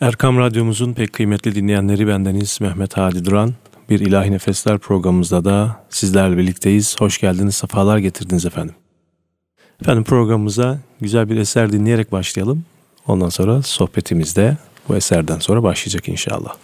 Erkam Radyomuzun pek kıymetli dinleyenleri bendeniz Mehmet Hadi Duran. Bir İlahi Nefesler programımızda da sizlerle birlikteyiz. Hoş geldiniz, sefalar getirdiniz efendim. Efendim programımıza güzel bir eser dinleyerek başlayalım. Ondan sonra sohbetimizde bu eserden sonra başlayacak inşallah.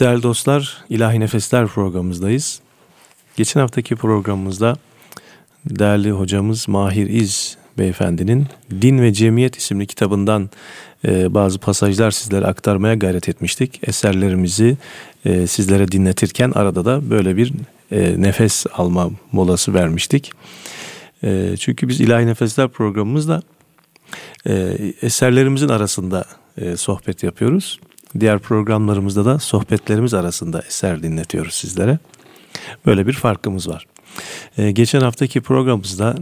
Evet değerli dostlar, İlahi Nefesler programımızdayız. Geçen haftaki programımızda değerli hocamız Mahir İz beyefendinin Din ve Cemiyet isimli kitabından e, bazı pasajlar sizlere aktarmaya gayret etmiştik. Eserlerimizi e, sizlere dinletirken arada da böyle bir e, nefes alma molası vermiştik. Çünkü biz İlahi Nefesler programımızda eserlerimizin arasında sohbet yapıyoruz. Diğer programlarımızda da sohbetlerimiz arasında eser dinletiyoruz sizlere. Böyle bir farkımız var. Ee, geçen haftaki programımızda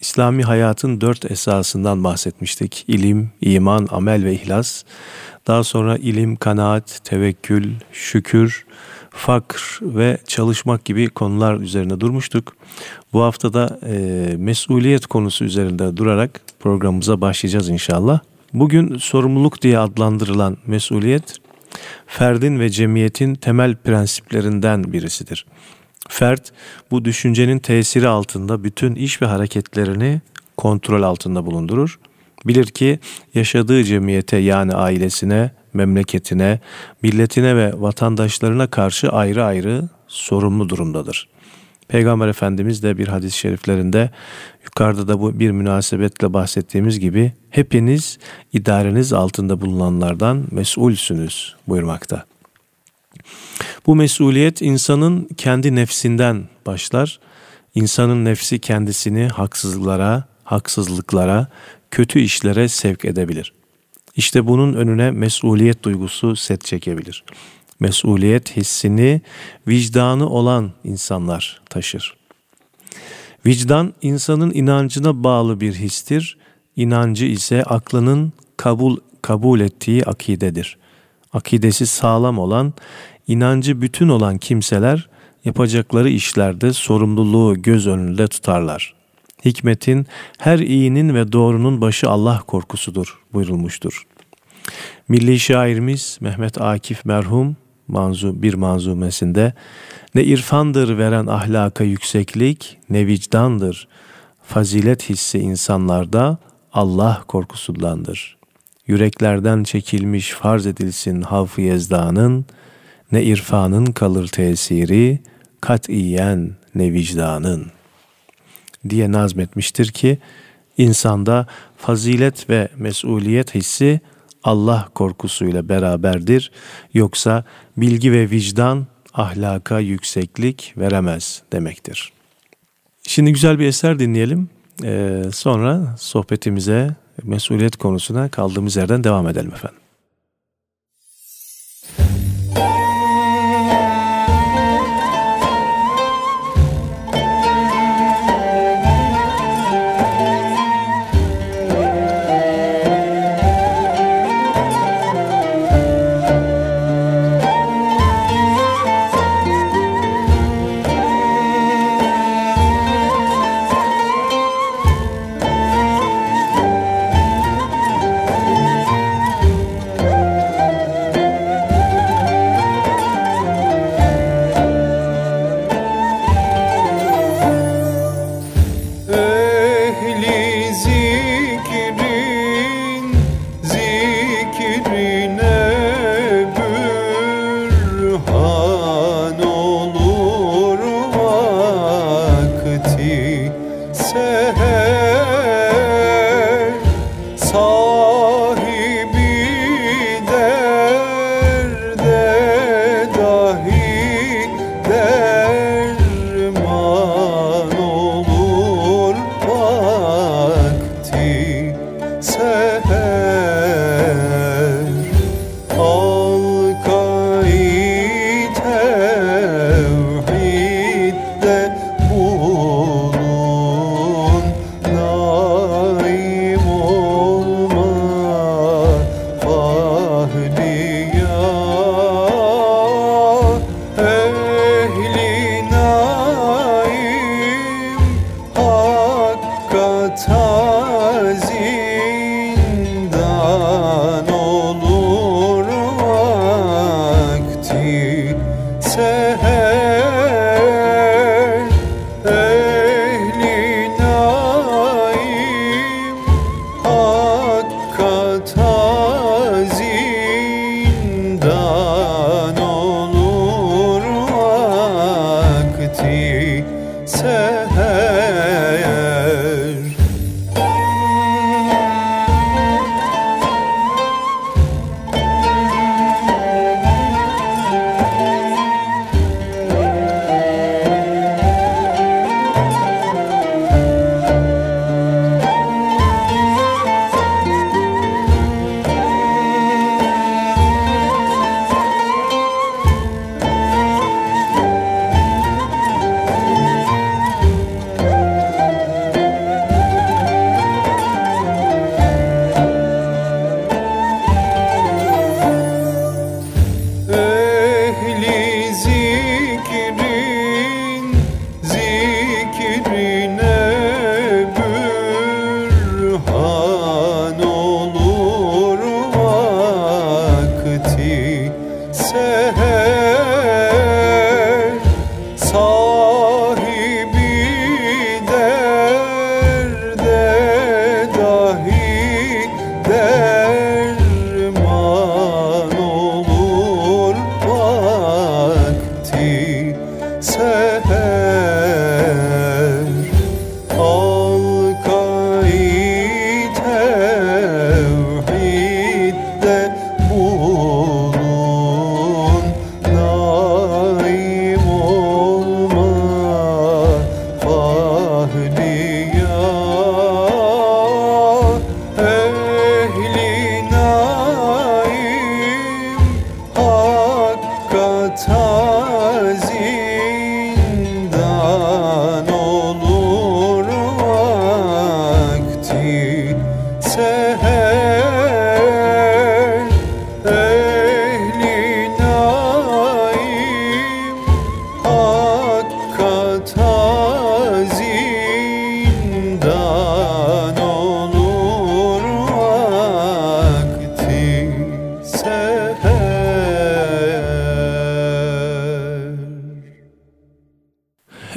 İslami hayatın dört esasından bahsetmiştik. İlim, iman, amel ve ihlas. Daha sonra ilim, kanaat, tevekkül, şükür, fakr ve çalışmak gibi konular üzerine durmuştuk. Bu hafta da e, mesuliyet konusu üzerinde durarak programımıza başlayacağız inşallah. Bugün sorumluluk diye adlandırılan mesuliyet, ferdin ve cemiyetin temel prensiplerinden birisidir. Fert, bu düşüncenin tesiri altında bütün iş ve hareketlerini kontrol altında bulundurur. Bilir ki yaşadığı cemiyete yani ailesine, memleketine, milletine ve vatandaşlarına karşı ayrı ayrı sorumlu durumdadır. Peygamber Efendimiz de bir hadis-i şeriflerinde yukarıda da bu bir münasebetle bahsettiğimiz gibi hepiniz idareniz altında bulunanlardan mesulsünüz buyurmakta. Bu mesuliyet insanın kendi nefsinden başlar. İnsanın nefsi kendisini haksızlıklara, haksızlıklara, kötü işlere sevk edebilir. İşte bunun önüne mesuliyet duygusu set çekebilir mesuliyet hissini vicdanı olan insanlar taşır. Vicdan insanın inancına bağlı bir histir. İnancı ise aklının kabul kabul ettiği akidedir. Akidesi sağlam olan, inancı bütün olan kimseler yapacakları işlerde sorumluluğu göz önünde tutarlar. Hikmetin her iyinin ve doğrunun başı Allah korkusudur buyurulmuştur. Milli şairimiz Mehmet Akif merhum manzu bir manzumesinde ne irfandır veren ahlaka yükseklik ne vicdandır. Fazilet hissi insanlarda Allah korkusundandır. Yüreklerden çekilmiş farz edilsin havf yezdanın ne irfanın kalır tesiri katiyen ne vicdanın diye nazmetmiştir ki insanda fazilet ve mesuliyet hissi Allah korkusuyla beraberdir. Yoksa bilgi ve vicdan ahlaka yükseklik veremez demektir. Şimdi güzel bir eser dinleyelim. Ee, sonra sohbetimize, mesuliyet konusuna kaldığımız yerden devam edelim efendim.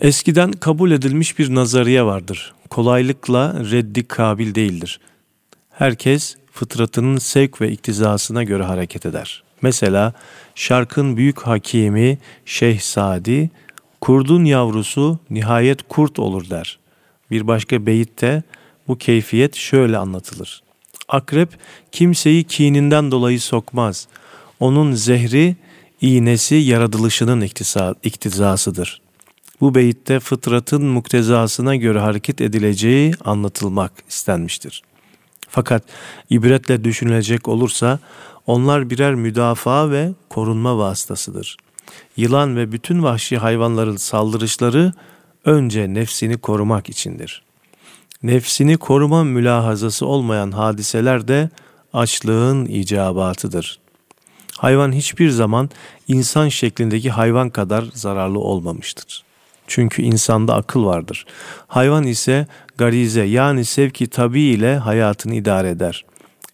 Eskiden kabul edilmiş bir nazariye vardır. Kolaylıkla reddi kabil değildir. Herkes fıtratının sevk ve iktizasına göre hareket eder. Mesela şarkın büyük hakimi Şeyh Sadi, kurdun yavrusu nihayet kurt olur der. Bir başka beyitte bu keyfiyet şöyle anlatılır. Akrep kimseyi kininden dolayı sokmaz. Onun zehri, iğnesi yaratılışının iktizasıdır. Bu beyitte fıtratın muktezasına göre hareket edileceği anlatılmak istenmiştir. Fakat ibretle düşünülecek olursa onlar birer müdafaa ve korunma vasıtasıdır. Yılan ve bütün vahşi hayvanların saldırışları önce nefsini korumak içindir. Nefsini koruma mülahazası olmayan hadiseler de açlığın icabatıdır. Hayvan hiçbir zaman insan şeklindeki hayvan kadar zararlı olmamıştır. Çünkü insanda akıl vardır. Hayvan ise garize yani sevki tabi ile hayatını idare eder.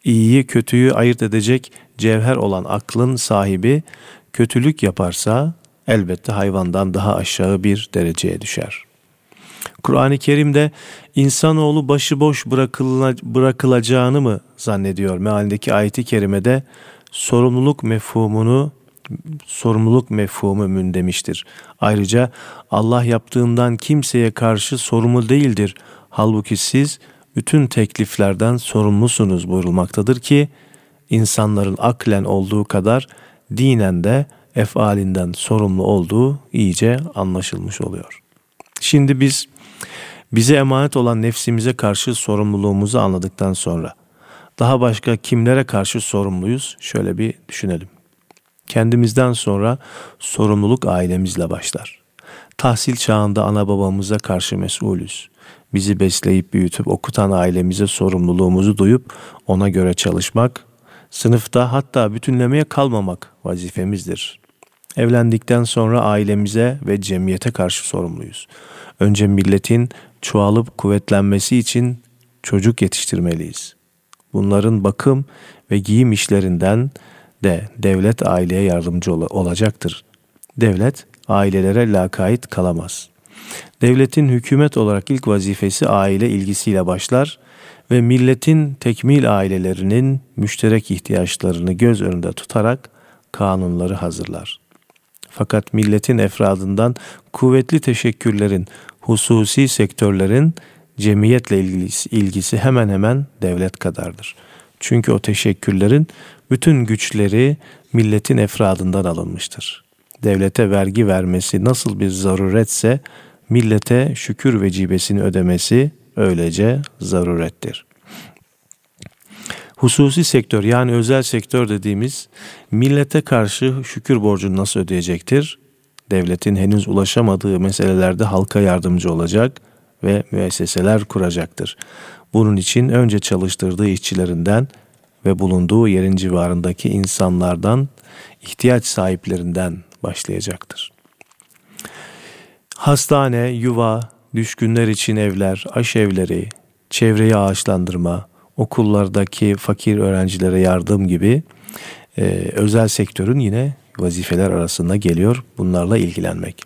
İyiyi kötüyü ayırt edecek cevher olan aklın sahibi kötülük yaparsa elbette hayvandan daha aşağı bir dereceye düşer. Kur'an-ı Kerim'de insanoğlu başıboş bırakılacağını mı zannediyor? Mealindeki ayeti kerimede sorumluluk mefhumunu sorumluluk mefhumu mün demiştir. Ayrıca Allah yaptığından kimseye karşı sorumlu değildir. Halbuki siz bütün tekliflerden sorumlusunuz buyurulmaktadır ki insanların aklen olduğu kadar dinen de efalinden sorumlu olduğu iyice anlaşılmış oluyor. Şimdi biz bize emanet olan nefsimize karşı sorumluluğumuzu anladıktan sonra daha başka kimlere karşı sorumluyuz? Şöyle bir düşünelim. Kendimizden sonra sorumluluk ailemizle başlar. Tahsil çağında ana babamıza karşı mesulüz. Bizi besleyip büyütüp okutan ailemize sorumluluğumuzu duyup ona göre çalışmak, sınıfta hatta bütünlemeye kalmamak vazifemizdir. Evlendikten sonra ailemize ve cemiyete karşı sorumluyuz. Önce milletin çoğalıp kuvvetlenmesi için çocuk yetiştirmeliyiz. Bunların bakım ve giyim işlerinden de devlet aileye yardımcı ol- olacaktır. Devlet ailelere lakayt kalamaz. Devletin hükümet olarak ilk vazifesi aile ilgisiyle başlar ve milletin tekmil ailelerinin müşterek ihtiyaçlarını göz önünde tutarak kanunları hazırlar. Fakat milletin efradından kuvvetli teşekkürlerin, hususi sektörlerin cemiyetle ilgisi, ilgisi hemen hemen devlet kadardır. Çünkü o teşekkürlerin bütün güçleri milletin efradından alınmıştır. Devlete vergi vermesi nasıl bir zaruretse millete şükür vecibesini ödemesi öylece zarurettir. Hususi sektör yani özel sektör dediğimiz millete karşı şükür borcunu nasıl ödeyecektir? Devletin henüz ulaşamadığı meselelerde halka yardımcı olacak ve müesseseler kuracaktır. Bunun için önce çalıştırdığı işçilerinden ve bulunduğu yerin civarındaki insanlardan, ihtiyaç sahiplerinden başlayacaktır. Hastane, yuva, düşkünler için evler, aşevleri, çevreyi ağaçlandırma, okullardaki fakir öğrencilere yardım gibi e, özel sektörün yine vazifeler arasında geliyor bunlarla ilgilenmek.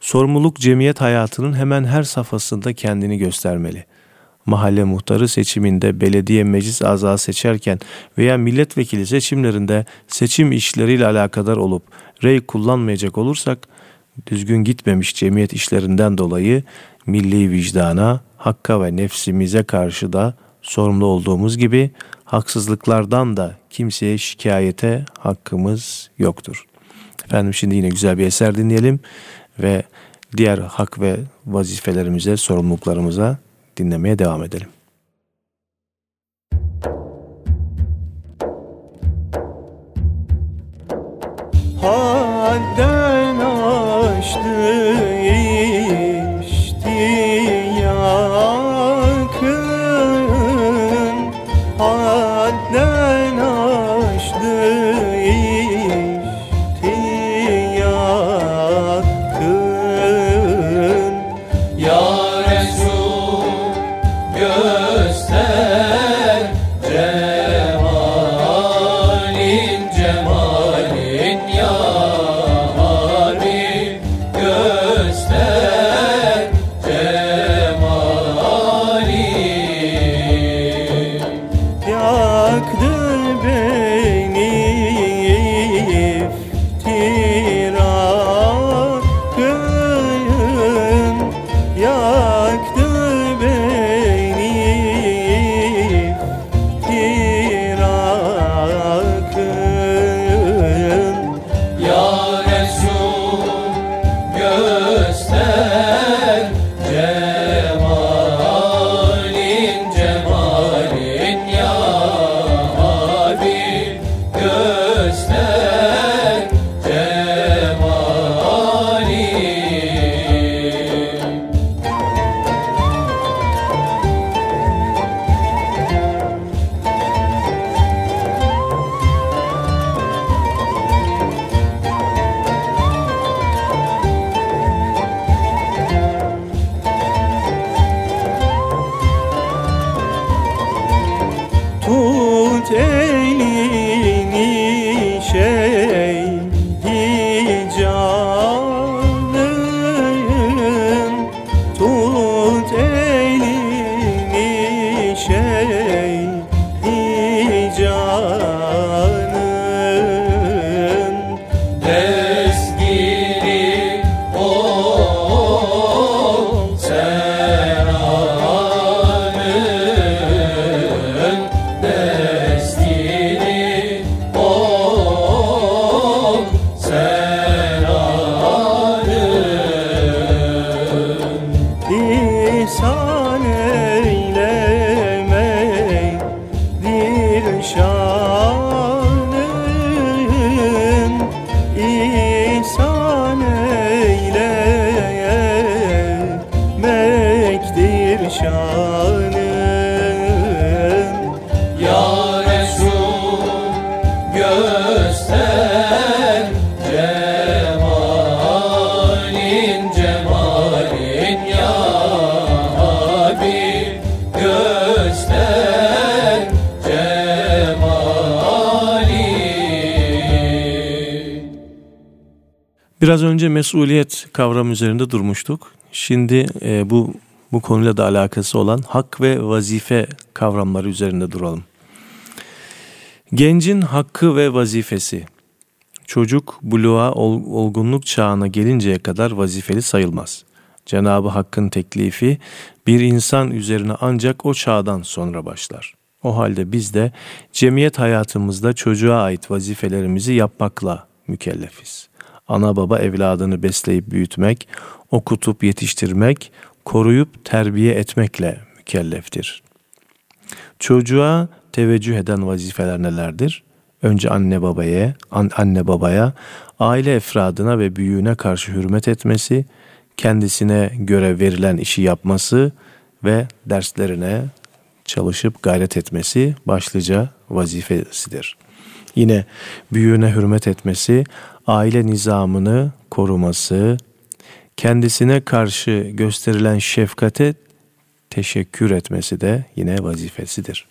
Sorumluluk cemiyet hayatının hemen her safhasında kendini göstermeli. Mahalle muhtarı seçiminde belediye meclis azası seçerken veya milletvekili seçimlerinde seçim işleriyle alakadar olup rey kullanmayacak olursak düzgün gitmemiş cemiyet işlerinden dolayı milli vicdana, hakka ve nefsimize karşı da sorumlu olduğumuz gibi haksızlıklardan da kimseye şikayete hakkımız yoktur. Efendim şimdi yine güzel bir eser dinleyelim ve diğer hak ve vazifelerimize, sorumluluklarımıza dinlemeye devam edelim. Hadden aştı Biraz önce mesuliyet kavramı üzerinde durmuştuk. Şimdi e, bu bu konuyla da alakası olan hak ve vazife kavramları üzerinde duralım. Gencin hakkı ve vazifesi. Çocuk buluğa olgunluk çağına gelinceye kadar vazifeli sayılmaz. Cenabı Hakk'ın teklifi bir insan üzerine ancak o çağdan sonra başlar. O halde biz de cemiyet hayatımızda çocuğa ait vazifelerimizi yapmakla mükellefiz ana baba evladını besleyip büyütmek, okutup yetiştirmek, koruyup terbiye etmekle mükelleftir. Çocuğa teveccüh eden vazifeler nelerdir? Önce anne babaya, anne babaya, aile efradına ve büyüğüne karşı hürmet etmesi, kendisine göre verilen işi yapması ve derslerine çalışıp gayret etmesi başlıca vazifesidir. Yine büyüğüne hürmet etmesi, aile nizamını koruması, kendisine karşı gösterilen şefkate teşekkür etmesi de yine vazifesidir.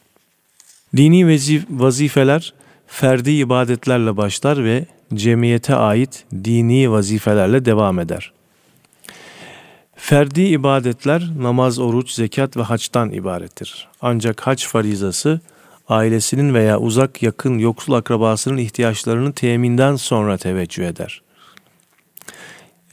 Dini vazifeler ferdi ibadetlerle başlar ve cemiyete ait dini vazifelerle devam eder. Ferdi ibadetler namaz, oruç, zekat ve haçtan ibarettir. Ancak haç farizası ailesinin veya uzak yakın yoksul akrabasının ihtiyaçlarını teminden sonra teveccüh eder.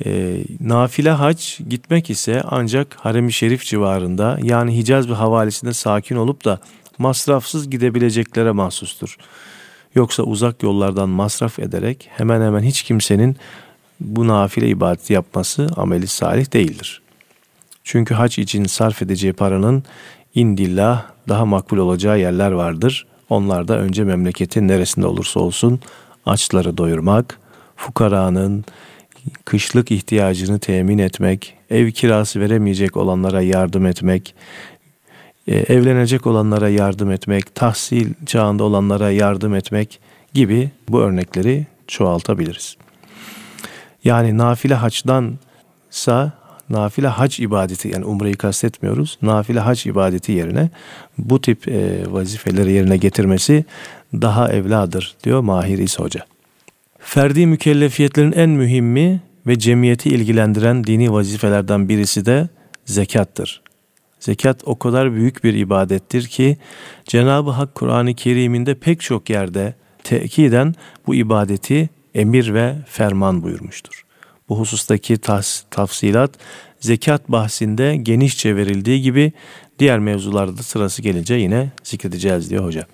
E, nafile hac gitmek ise ancak harem-i şerif civarında yani Hicaz ve havalesinde sakin olup da masrafsız gidebileceklere mahsustur. Yoksa uzak yollardan masraf ederek hemen hemen hiç kimsenin bu nafile ibadeti yapması ameli salih değildir. Çünkü hac için sarf edeceği paranın indillah daha makbul olacağı yerler vardır. Onlar da önce memleketin neresinde olursa olsun açları doyurmak, fukaranın kışlık ihtiyacını temin etmek, ev kirası veremeyecek olanlara yardım etmek, e, evlenecek olanlara yardım etmek, tahsil çağında olanlara yardım etmek gibi bu örnekleri çoğaltabiliriz. Yani nafile haçtansa nafile hac ibadeti yani umreyi kastetmiyoruz. Nafile hac ibadeti yerine bu tip e, vazifeleri yerine getirmesi daha evladır diyor Mahir İsa Hoca. Ferdi mükellefiyetlerin en mühimi ve cemiyeti ilgilendiren dini vazifelerden birisi de zekattır. Zekat o kadar büyük bir ibadettir ki Cenab-ı Hak Kur'an-ı Kerim'inde pek çok yerde tekiden bu ibadeti emir ve ferman buyurmuştur. Bu husustaki tafsilat zekat bahsinde genişçe verildiği gibi diğer mevzularda da sırası gelince yine zikredeceğiz diyor hoca.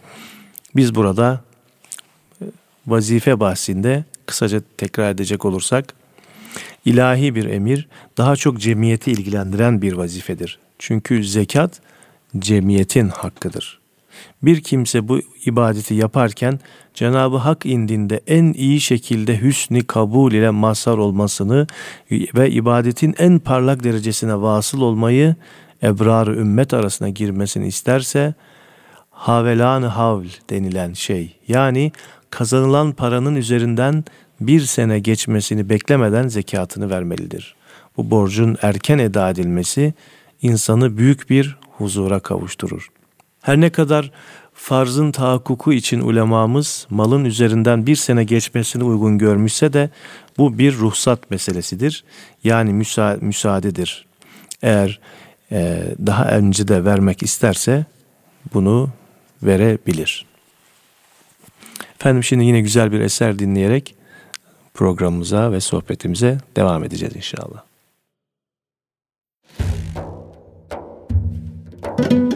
Biz burada e, vazife bahsinde kısaca tekrar edecek olursak ilahi bir emir daha çok cemiyeti ilgilendiren bir vazifedir. Çünkü zekat cemiyetin hakkıdır. Bir kimse bu ibadeti yaparken Cenab-ı Hak indinde en iyi şekilde hüsni kabul ile mazhar olmasını ve ibadetin en parlak derecesine vasıl olmayı ebrar ümmet arasına girmesini isterse havelan havl denilen şey yani kazanılan paranın üzerinden bir sene geçmesini beklemeden zekatını vermelidir. Bu borcun erken eda edilmesi insanı büyük bir huzura kavuşturur. Her ne kadar farzın tahakkuku için ulemamız malın üzerinden bir sene geçmesini uygun görmüşse de bu bir ruhsat meselesidir. Yani müsa müsaadedir. Eğer e, daha önce de vermek isterse bunu verebilir. Efendim şimdi yine güzel bir eser dinleyerek programımıza ve sohbetimize devam edeceğiz inşallah. Evet,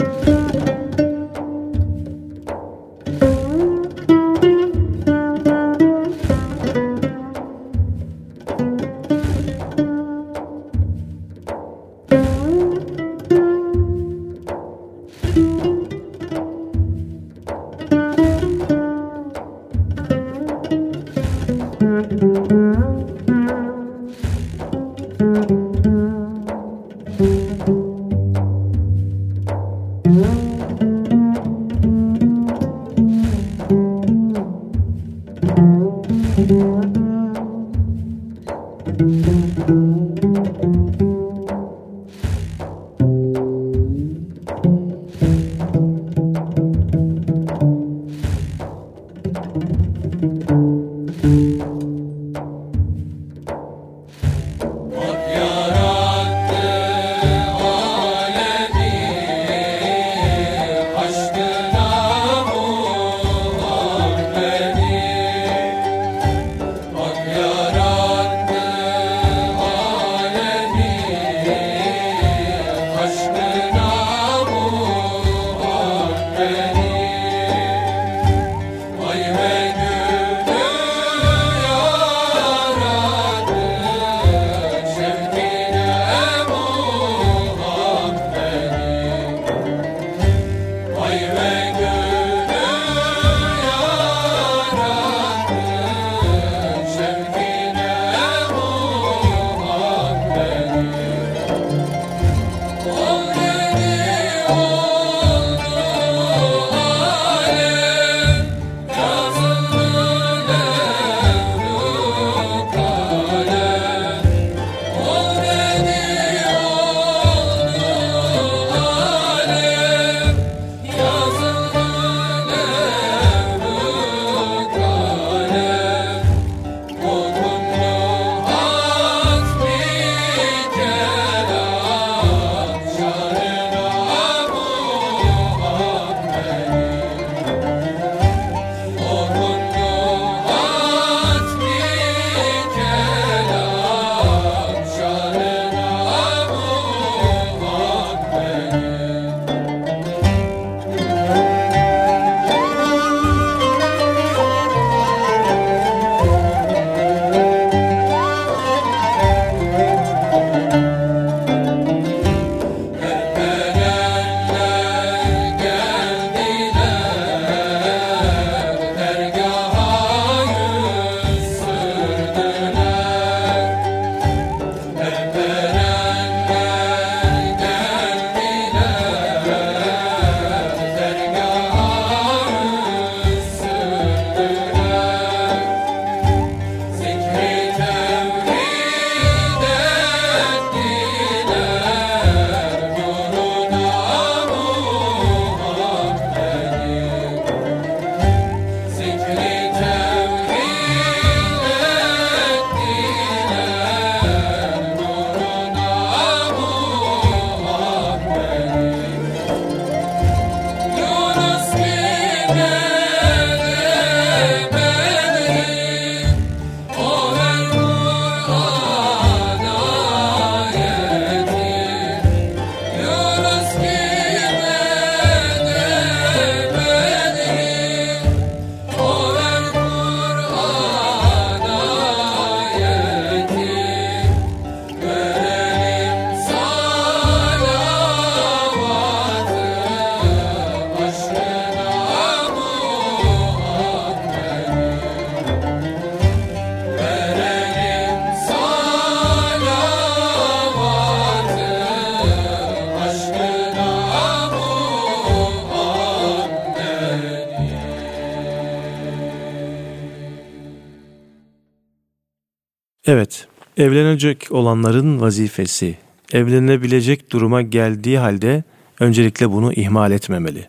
evlenecek olanların vazifesi, evlenebilecek duruma geldiği halde öncelikle bunu ihmal etmemeli.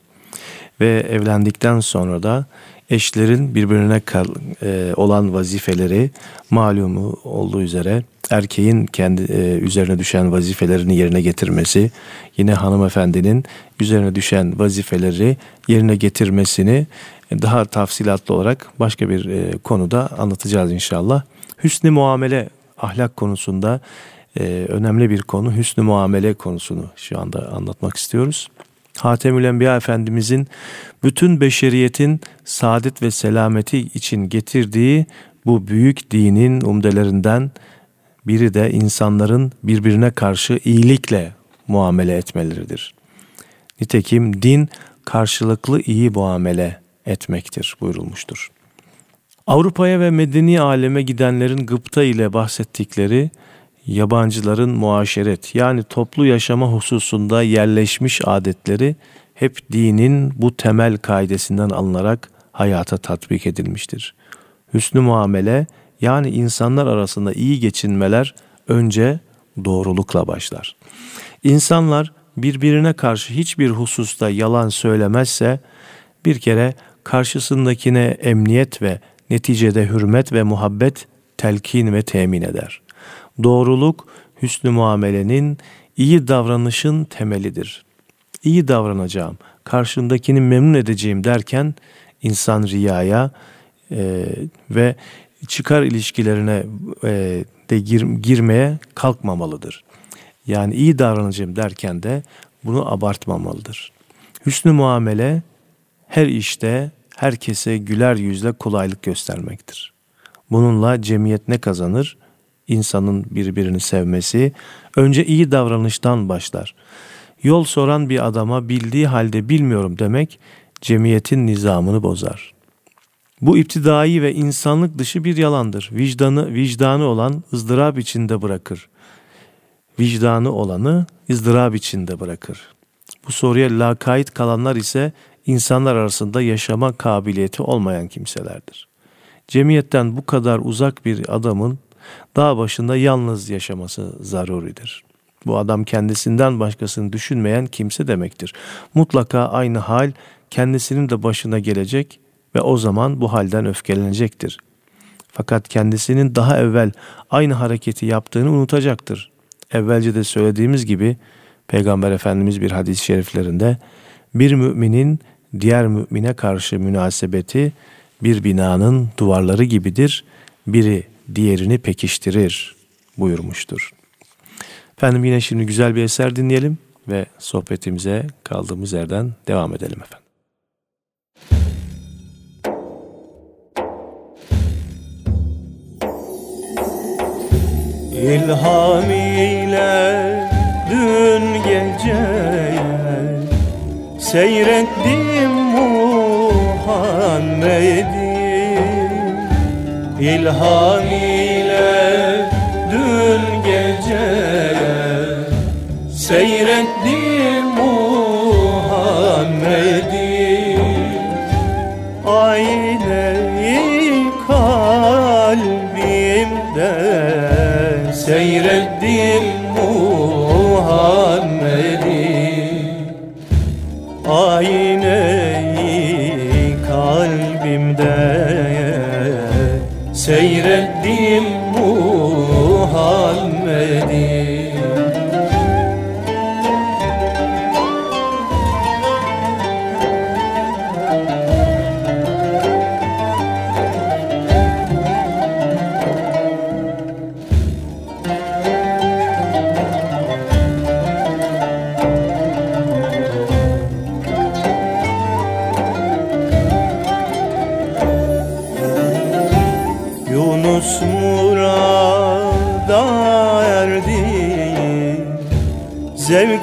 Ve evlendikten sonra da eşlerin birbirine kal, e, olan vazifeleri malumu olduğu üzere erkeğin kendi e, üzerine düşen vazifelerini yerine getirmesi, yine hanımefendinin üzerine düşen vazifeleri yerine getirmesini daha tafsilatlı olarak başka bir e, konuda anlatacağız inşallah. Hüsnü muamele ahlak konusunda e, önemli bir konu. Hüsnü muamele konusunu şu anda anlatmak istiyoruz. Hatemül Enbiya Efendimizin bütün beşeriyetin saadet ve selameti için getirdiği bu büyük dinin umdelerinden biri de insanların birbirine karşı iyilikle muamele etmeleridir. Nitekim din karşılıklı iyi muamele etmektir buyurulmuştur. Avrupa'ya ve medeni aleme gidenlerin gıpta ile bahsettikleri yabancıların muaşeret yani toplu yaşama hususunda yerleşmiş adetleri hep dinin bu temel kaidesinden alınarak hayata tatbik edilmiştir. Hüsnü muamele yani insanlar arasında iyi geçinmeler önce doğrulukla başlar. İnsanlar birbirine karşı hiçbir hususta yalan söylemezse bir kere karşısındakine emniyet ve neticede hürmet ve muhabbet telkin ve temin eder. Doğruluk hüsnü muamelenin iyi davranışın temelidir. İyi davranacağım, karşındakini memnun edeceğim derken insan riyaya e, ve çıkar ilişkilerine e, de gir, girmeye kalkmamalıdır. Yani iyi davranacağım derken de bunu abartmamalıdır. Hüsnü muamele her işte herkese güler yüzle kolaylık göstermektir. Bununla cemiyet ne kazanır? İnsanın birbirini sevmesi önce iyi davranıştan başlar. Yol soran bir adama bildiği halde bilmiyorum demek cemiyetin nizamını bozar. Bu iptidai ve insanlık dışı bir yalandır. Vicdanı, vicdanı olan ızdırap içinde bırakır. Vicdanı olanı ızdırap içinde bırakır. Bu soruya lakayt kalanlar ise insanlar arasında yaşama kabiliyeti olmayan kimselerdir. Cemiyetten bu kadar uzak bir adamın dağ başında yalnız yaşaması zaruridir. Bu adam kendisinden başkasını düşünmeyen kimse demektir. Mutlaka aynı hal kendisinin de başına gelecek ve o zaman bu halden öfkelenecektir. Fakat kendisinin daha evvel aynı hareketi yaptığını unutacaktır. Evvelce de söylediğimiz gibi Peygamber Efendimiz bir hadis-i şeriflerinde bir müminin diğer mümine karşı münasebeti bir binanın duvarları gibidir. Biri diğerini pekiştirir buyurmuştur. Efendim yine şimdi güzel bir eser dinleyelim ve sohbetimize kaldığımız yerden devam edelim efendim. İlham ile dün gece Seyrettim Muhammed'i. İlham ile dün gece Seyrettim Muhammed'i. Ayneyi kalbimde Seyrettim Ayneyi kalbimde Seyrettim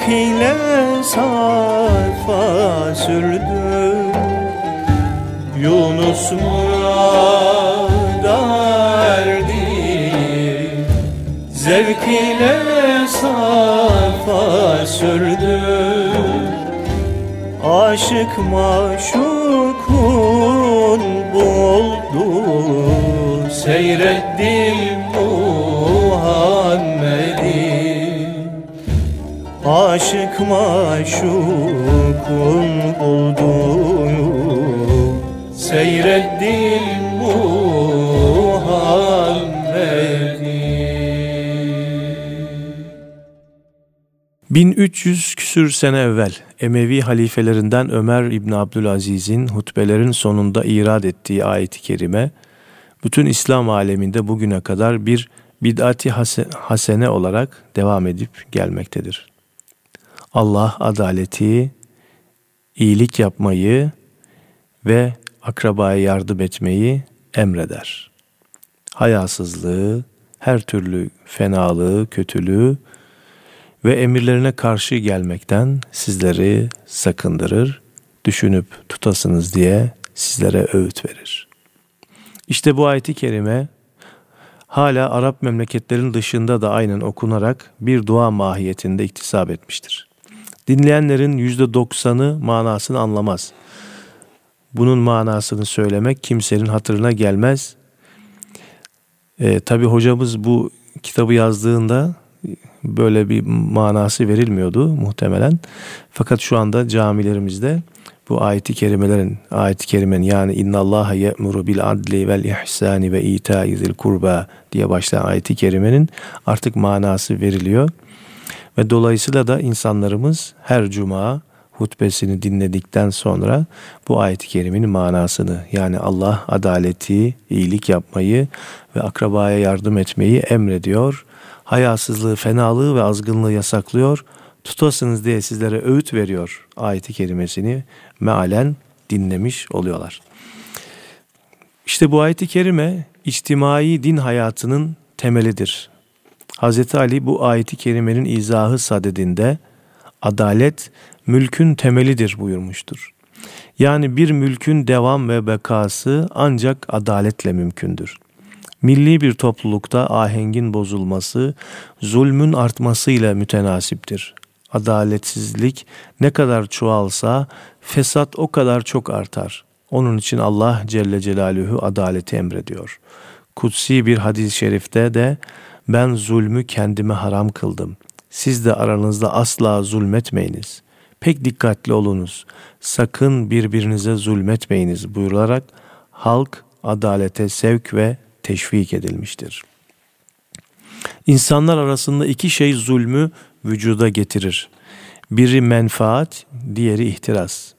İle sarfa sürdü. Yunus murada erdi. Zevk ile sarfa sürdü. Aşık maşukun buldu. Seyrettim maşukun olduğunu Seyrettim Muhammed'i 1300 küsür sene evvel Emevi halifelerinden Ömer İbni Abdülaziz'in hutbelerin sonunda irad ettiği ayeti kerime, bütün İslam aleminde bugüne kadar bir bid'ati hase- hasene olarak devam edip gelmektedir. Allah adaleti, iyilik yapmayı ve akrabaya yardım etmeyi emreder. Hayasızlığı, her türlü fenalığı, kötülüğü ve emirlerine karşı gelmekten sizleri sakındırır, düşünüp tutasınız diye sizlere öğüt verir. İşte bu ayeti kerime hala Arap memleketlerin dışında da aynen okunarak bir dua mahiyetinde iktisap etmiştir. Dinleyenlerin yüzde doksanı manasını anlamaz. Bunun manasını söylemek kimsenin hatırına gelmez. E, Tabi hocamız bu kitabı yazdığında böyle bir manası verilmiyordu muhtemelen. Fakat şu anda camilerimizde bu ayeti kerimelerin, ayeti kerimenin yani inna Allaha ye'muru bil adli vel ihsani ve ita'i kurba diye başlayan ayeti kerimenin artık manası veriliyor. Ve dolayısıyla da insanlarımız her cuma hutbesini dinledikten sonra bu ayet-i kerimenin manasını yani Allah adaleti, iyilik yapmayı ve akrabaya yardım etmeyi emrediyor. Hayasızlığı, fenalığı ve azgınlığı yasaklıyor. Tutasınız diye sizlere öğüt veriyor ayeti kerimesini mealen dinlemiş oluyorlar. İşte bu ayeti kerime içtimai din hayatının temelidir. Hz. Ali bu ayeti kerimenin izahı sadedinde adalet mülkün temelidir buyurmuştur. Yani bir mülkün devam ve bekası ancak adaletle mümkündür. Milli bir toplulukta ahengin bozulması, zulmün artmasıyla mütenasiptir. Adaletsizlik ne kadar çoğalsa fesat o kadar çok artar. Onun için Allah Celle Celaluhu adaleti emrediyor. Kutsi bir hadis-i şerifte de ben zulmü kendime haram kıldım. Siz de aranızda asla zulmetmeyiniz. Pek dikkatli olunuz. Sakın birbirinize zulmetmeyiniz buyurularak halk adalete sevk ve teşvik edilmiştir. İnsanlar arasında iki şey zulmü vücuda getirir. Biri menfaat, diğeri ihtiras.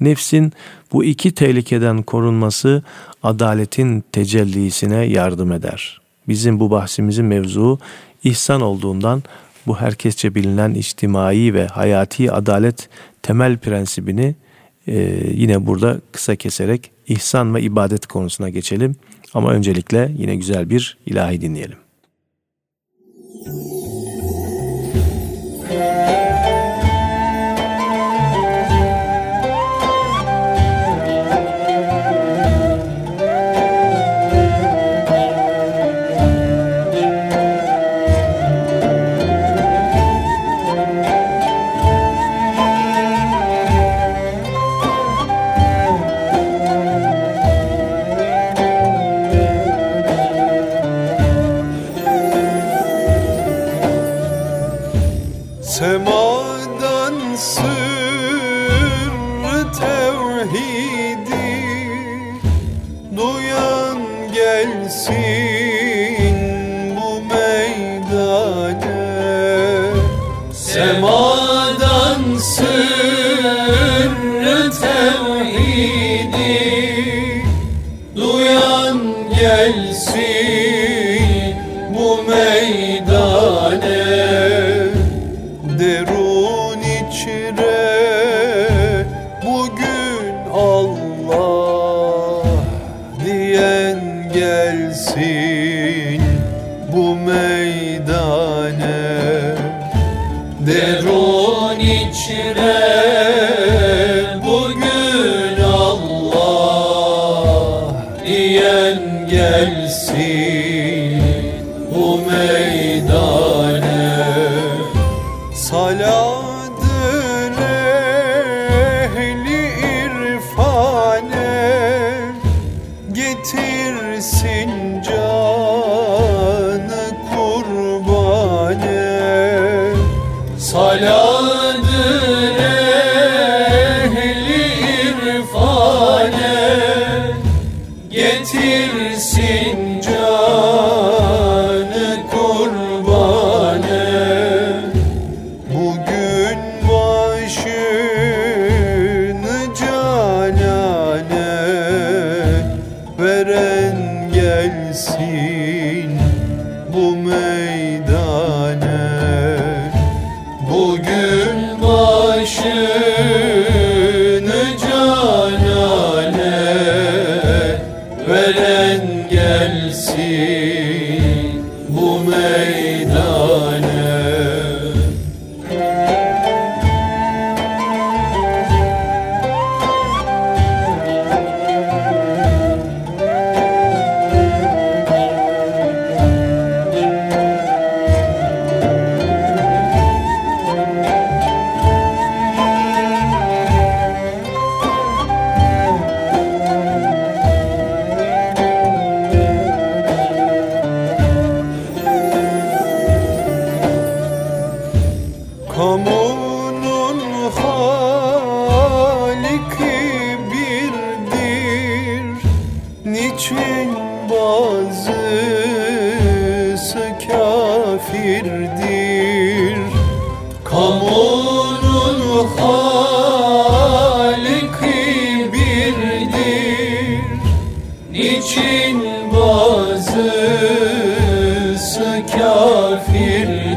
Nefsin bu iki tehlikeden korunması adaletin tecellisine yardım eder. Bizim bu bahsimizin mevzuu ihsan olduğundan bu herkesçe bilinen içtimai ve hayati adalet temel prensibini e, yine burada kısa keserek ihsan ve ibadet konusuna geçelim. Ama öncelikle yine güzel bir ilahi dinleyelim. Semadan bazısı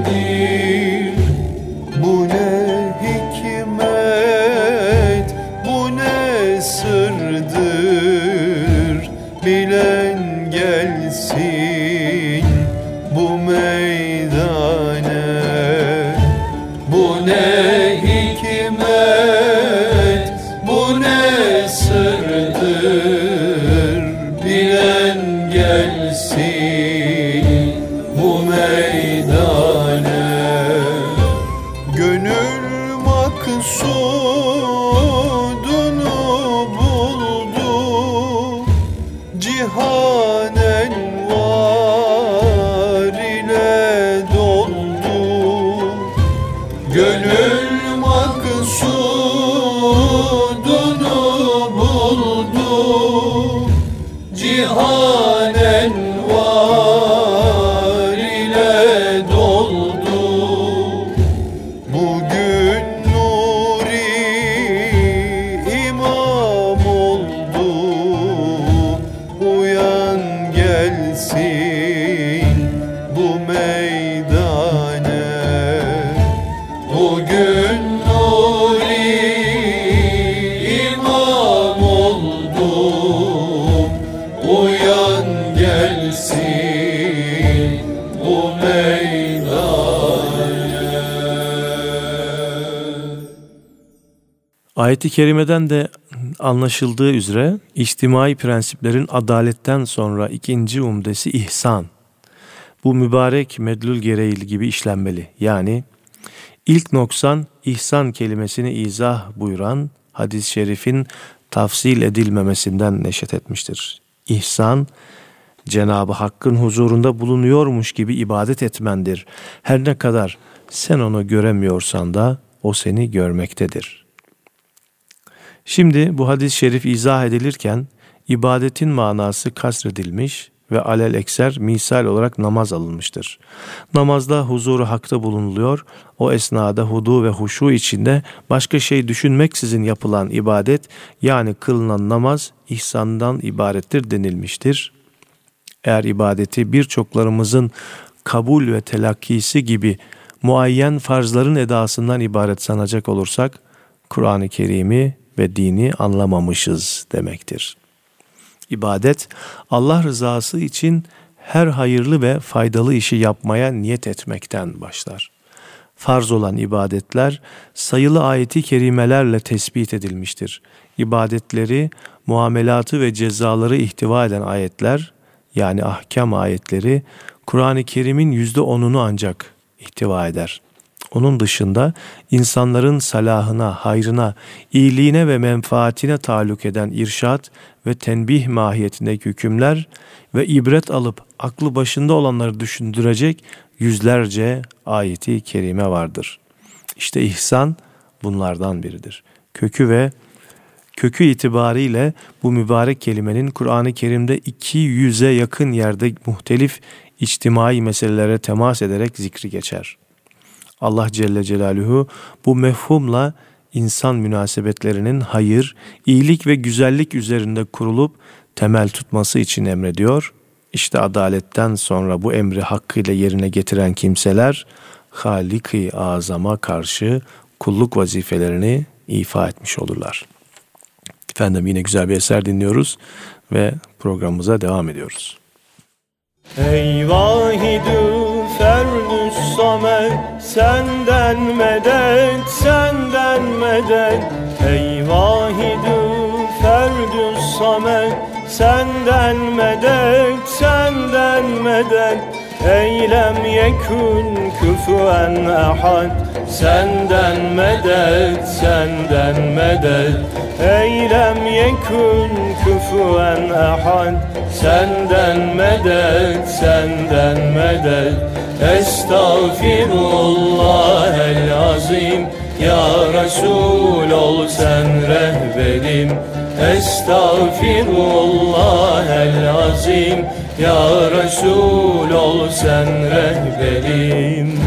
Ayet-i kerimeden de anlaşıldığı üzere içtimai prensiplerin adaletten sonra ikinci umdesi ihsan. Bu mübarek medlul gereği gibi işlenmeli. Yani ilk noksan ihsan kelimesini izah buyuran hadis-i şerifin tafsil edilmemesinden neşet etmiştir. İhsan, Cenab-ı Hakk'ın huzurunda bulunuyormuş gibi ibadet etmendir. Her ne kadar sen onu göremiyorsan da o seni görmektedir. Şimdi bu hadis-i şerif izah edilirken ibadetin manası kasredilmiş ve alel ekser misal olarak namaz alınmıştır. Namazda huzuru hakta bulunuluyor. O esnada hudu ve huşu içinde başka şey düşünmeksizin yapılan ibadet yani kılınan namaz ihsandan ibarettir denilmiştir. Eğer ibadeti birçoklarımızın kabul ve telakkisi gibi muayyen farzların edasından ibaret sanacak olursak Kur'an-ı Kerim'i ve dini anlamamışız demektir. İbadet Allah rızası için her hayırlı ve faydalı işi yapmaya niyet etmekten başlar. Farz olan ibadetler sayılı ayeti kerimelerle tespit edilmiştir. İbadetleri, muamelatı ve cezaları ihtiva eden ayetler yani ahkam ayetleri Kur'an-ı Kerim'in yüzde onunu ancak ihtiva eder. Onun dışında insanların salahına, hayrına, iyiliğine ve menfaatine taluk eden irşat ve tenbih mahiyetindeki hükümler ve ibret alıp aklı başında olanları düşündürecek yüzlerce ayeti kerime vardır. İşte ihsan bunlardan biridir. Kökü ve kökü itibariyle bu mübarek kelimenin Kur'an-ı Kerim'de 200'e yakın yerde muhtelif içtimai meselelere temas ederek zikri geçer. Allah Celle Celaluhu bu mefhumla insan münasebetlerinin hayır, iyilik ve güzellik üzerinde kurulup temel tutması için emrediyor. İşte adaletten sonra bu emri hakkıyla yerine getiren kimseler Halik-i Azam'a karşı kulluk vazifelerini ifa etmiş olurlar. Efendim yine güzel bir eser dinliyoruz ve programımıza devam ediyoruz. Ey vahidü ferdü samet Senden medet, senden medet. Ey vahidü ferdü samet Senden medet, senden medet. Eylem yekun küfüen ahad Senden medet, senden medet. Eylem yekun küfüen ahad Senden medet, senden medet. Estağfirullah el azim. Ya Resul ol sen rehberim. Estağfirullah el azim. Ya Resul ol sen rehberim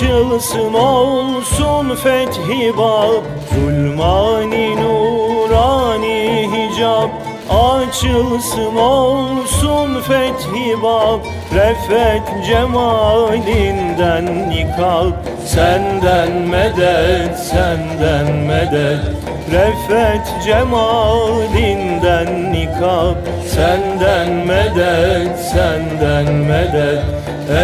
Açılsın olsun fethi bab Zulmani nurani hicab. Açılsın olsun fethi bab Refet cemalinden nikab. Senden medet, senden medet Refet cemalinden nikab Senden medet, senden medet.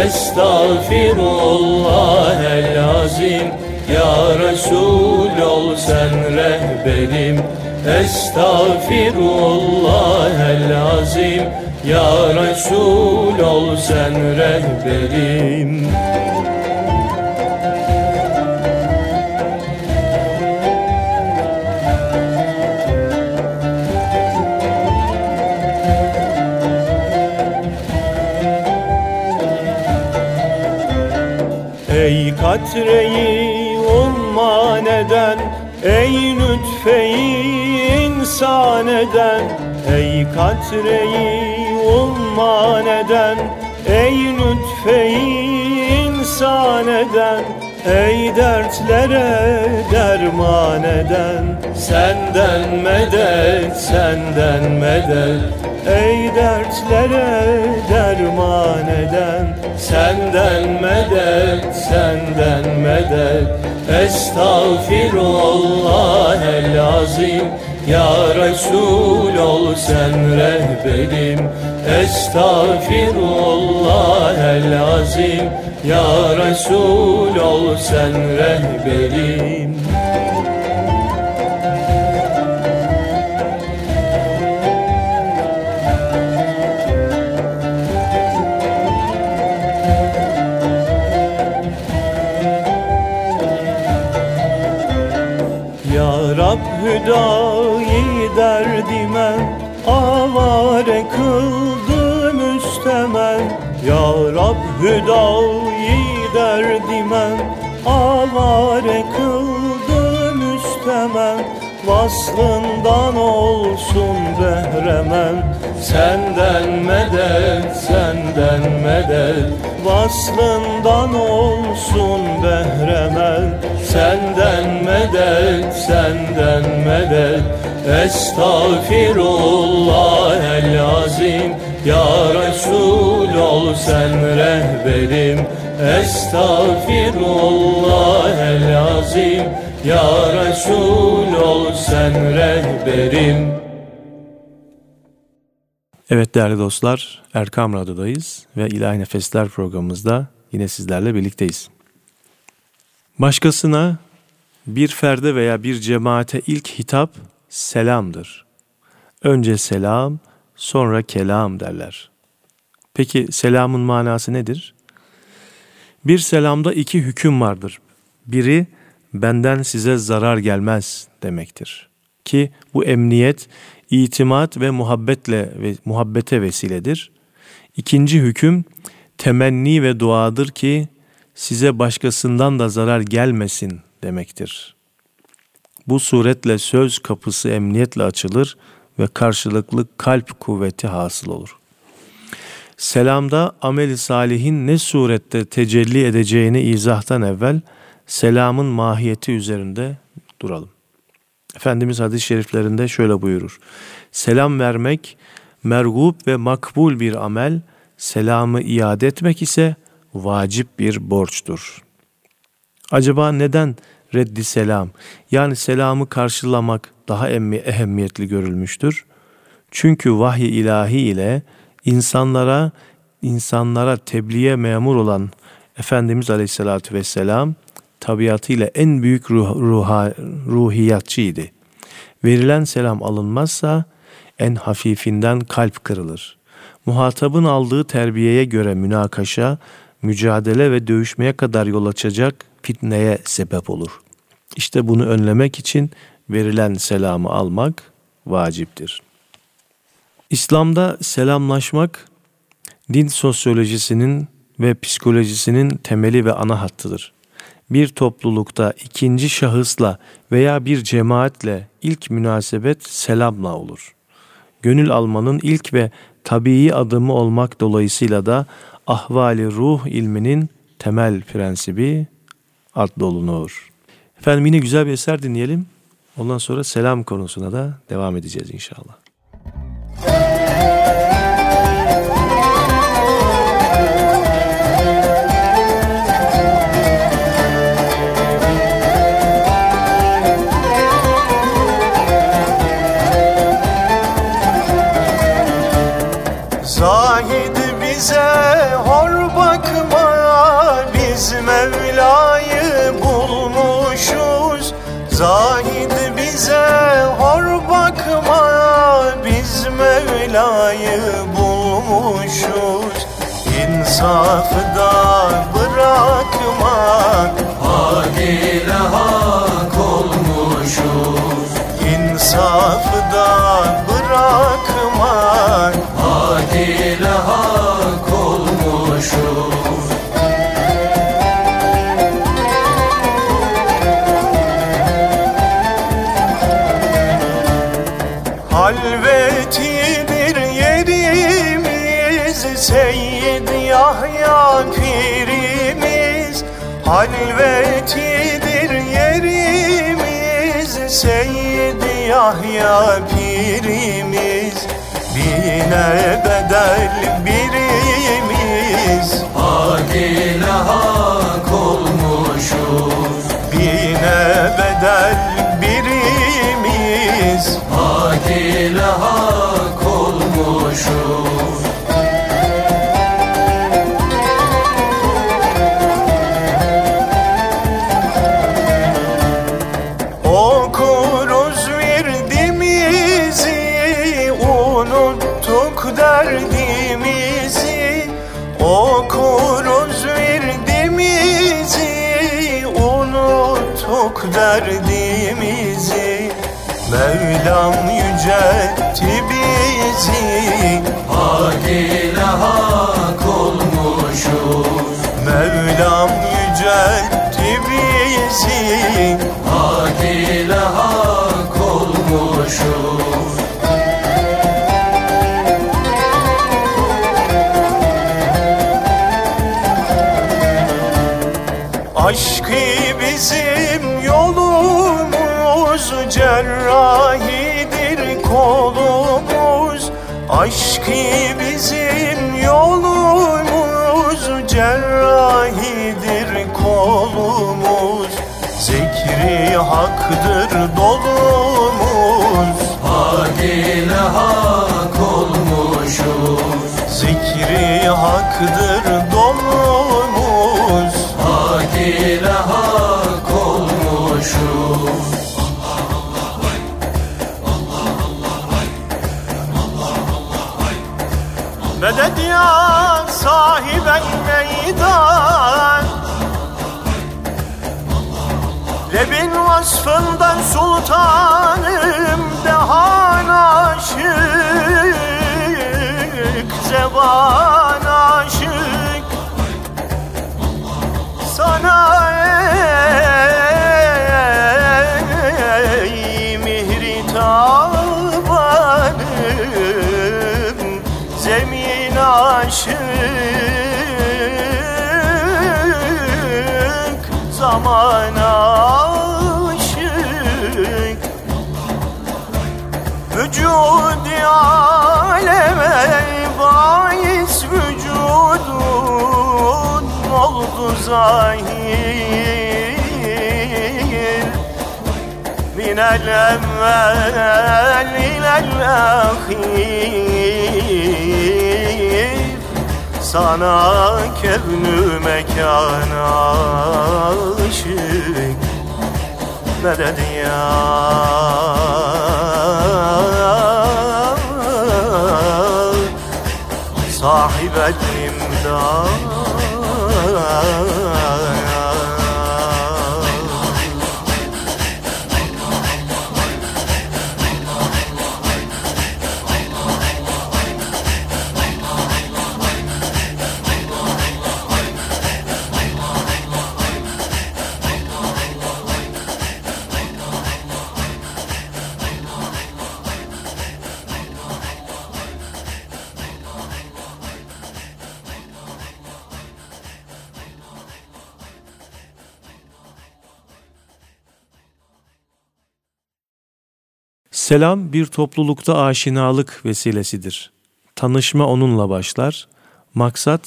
Estağfirullah el azim. Ya Resul ol sen rehberim. Estağfirullah el azim. Ya Resul ol sen rehberim katreyi umman eden Ey lütfeyi insan eden. Ey katreyi umman eden Ey lütfeyi insan eden. Ey dertlere derman eden. Senden medet, senden medet. Ey dertlere derman eden Senden medet, senden medet. Estağfirullah el azim Ya Resul ol sen rehberim. Estağfirullah el azim Ya Resul ol sen rehberim hüdayi derdime avare kıldı müstemen Vaslından olsun behremen Senden medet, senden medet. Vaslından olsun behremen Senden medet, senden medet. Estağfirullah el azim Ya Resul ol sen rehberim Estağfirullah el azim Ya Resul ol sen rehberim Evet değerli dostlar, Erkam Radyo'dayız ve İlahi Nefesler programımızda yine sizlerle birlikteyiz. Başkasına bir ferde veya bir cemaate ilk hitap selamdır. Önce selam, sonra kelam derler. Peki selamın manası nedir? Bir selamda iki hüküm vardır. biri benden size zarar gelmez demektir. Ki bu emniyet itimat ve muhabbetle ve muhabbete vesiledir. İkinci hüküm temenni ve duadır ki size başkasından da zarar gelmesin demektir. Bu suretle söz kapısı emniyetle açılır ve karşılıklı kalp kuvveti hasıl olur. Selamda ameli salihin ne surette tecelli edeceğini izahtan evvel selamın mahiyeti üzerinde duralım. Efendimiz hadis-i şeriflerinde şöyle buyurur. Selam vermek mergub ve makbul bir amel, selamı iade etmek ise vacip bir borçtur. Acaba neden reddi selam yani selamı karşılamak daha emmi ehemmiyetli görülmüştür? Çünkü vahiy ilahi ile insanlara insanlara tebliğe memur olan Efendimiz Aleyhisselatü Vesselam tabiatıyla en büyük ruh, ruha, ruhiyatçıydı. Verilen selam alınmazsa en hafifinden kalp kırılır. Muhatabın aldığı terbiyeye göre münakaşa, mücadele ve dövüşmeye kadar yol açacak fitneye sebep olur. İşte bunu önlemek için verilen selamı almak vaciptir. İslam'da selamlaşmak din sosyolojisinin ve psikolojisinin temeli ve ana hattıdır. Bir toplulukta ikinci şahısla veya bir cemaatle ilk münasebet selamla olur. Gönül almanın ilk ve tabii adımı olmak dolayısıyla da ahvali ruh ilminin temel prensibi adlı olunur. Efendim yine güzel bir eser dinleyelim. Ondan sonra selam konusuna da devam edeceğiz inşallah. Mevla'yı bulmuşuz. İnsafı da bırakmak. Hak ile hak olmuşuz. İnsafı Halvetidir yerimiz Seyyid Yahya pirimiz. Bine bedel birimiz. Hak ile hak olmuşuz. Bine bedel birimiz. Hak ile hak olmuşuz bizi Hak ile hak olmuşuz Hak ile hak olmuşuz. Zikri haktır dolumuz Hak ile hak olmuşuz. Medet ya sahiben meydan Lebin vasfından sultanım dehan aşık Zeban aşık. Sana Zaman aşık. Vücud aleme bahis vücudun oldu zahir. Minel evvel ilel ahir Sana kevnü mekan aşık. Medet ya? Sahib imdad Selam bir toplulukta aşinalık vesilesidir. Tanışma onunla başlar. Maksat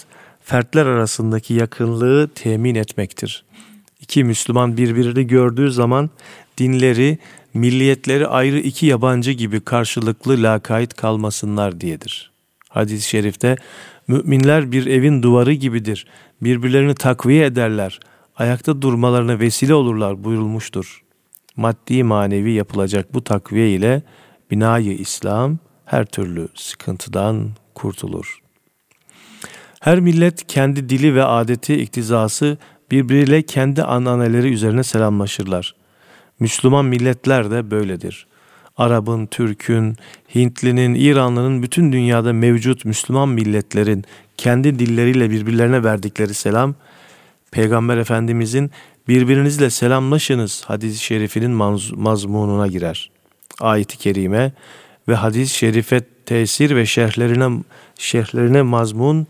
fertler arasındaki yakınlığı temin etmektir. İki Müslüman birbirini gördüğü zaman dinleri, milliyetleri ayrı iki yabancı gibi karşılıklı lakayt kalmasınlar diyedir. Hadis-i şerifte müminler bir evin duvarı gibidir. Birbirlerini takviye ederler. Ayakta durmalarına vesile olurlar buyurulmuştur maddi manevi yapılacak bu takviye ile binayı İslam her türlü sıkıntıdan kurtulur. Her millet kendi dili ve adeti iktizası birbiriyle kendi ananeleri üzerine selamlaşırlar. Müslüman milletler de böyledir. Arap'ın, Türk'ün, Hintlinin, İranlı'nın bütün dünyada mevcut Müslüman milletlerin kendi dilleriyle birbirlerine verdikleri selam, Peygamber Efendimizin birbirinizle selamlaşınız hadis-i şerifinin mazmununa girer. Ayet-i kerime ve hadis-i şerife tesir ve şerhlerine şerhlerine mazmun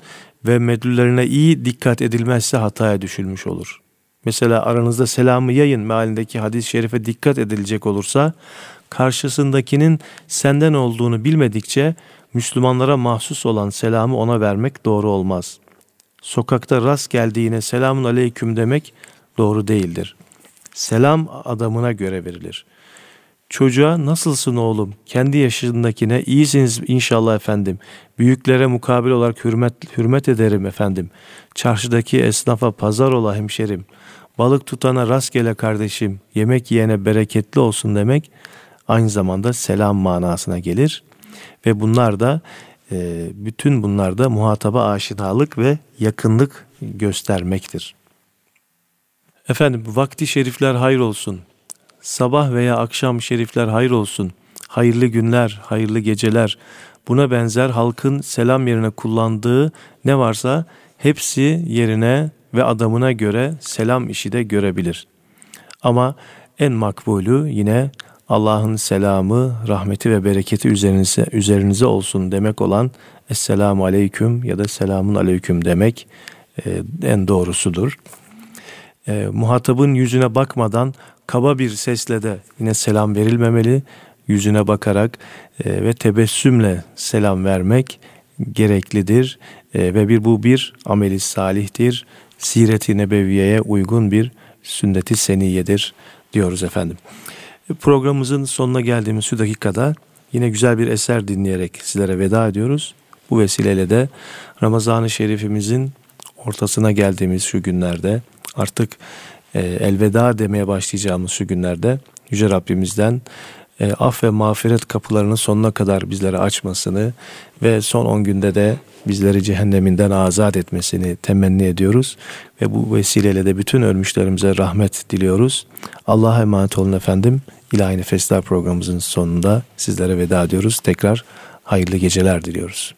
ve medlullerine iyi dikkat edilmezse hataya düşülmüş olur. Mesela aranızda selamı yayın mealindeki hadis-i şerife dikkat edilecek olursa karşısındakinin senden olduğunu bilmedikçe Müslümanlara mahsus olan selamı ona vermek doğru olmaz. Sokakta rast geldiğine selamun aleyküm demek doğru değildir. Selam adamına göre verilir. Çocuğa nasılsın oğlum? Kendi yaşındakine iyisiniz inşallah efendim. Büyüklere mukabil olarak hürmet, hürmet ederim efendim. Çarşıdaki esnafa pazar ola hemşerim. Balık tutana rastgele kardeşim. Yemek yiyene bereketli olsun demek aynı zamanda selam manasına gelir. Ve bunlar da bütün bunlar da muhataba aşinalık ve yakınlık göstermektir. Efendim vakti şerifler hayır olsun. Sabah veya akşam şerifler hayır olsun. Hayırlı günler, hayırlı geceler. Buna benzer halkın selam yerine kullandığı ne varsa hepsi yerine ve adamına göre selam işi de görebilir. Ama en makbulü yine Allah'ın selamı, rahmeti ve bereketi üzerinize, üzerinize olsun demek olan Esselamu Aleyküm ya da Selamun Aleyküm demek e, en doğrusudur. E, muhatabın yüzüne bakmadan kaba bir sesle de yine selam verilmemeli. Yüzüne bakarak e, ve tebessümle selam vermek gereklidir. E, ve bir bu bir ameli salihtir. Siret-i nebeviyeye uygun bir sünnet-i seniyedir diyoruz efendim. Programımızın sonuna geldiğimiz şu dakikada yine güzel bir eser dinleyerek sizlere veda ediyoruz. Bu vesileyle de Ramazan-ı Şerifimizin ortasına geldiğimiz şu günlerde artık e, elveda demeye başlayacağımız şu günlerde Yüce Rabbimizden e, af ve mağfiret kapılarını sonuna kadar bizlere açmasını ve son 10 günde de bizleri cehenneminden azat etmesini temenni ediyoruz. Ve bu vesileyle de bütün ölmüşlerimize rahmet diliyoruz. Allah'a emanet olun efendim. İlahi Nefesler programımızın sonunda sizlere veda ediyoruz. Tekrar hayırlı geceler diliyoruz.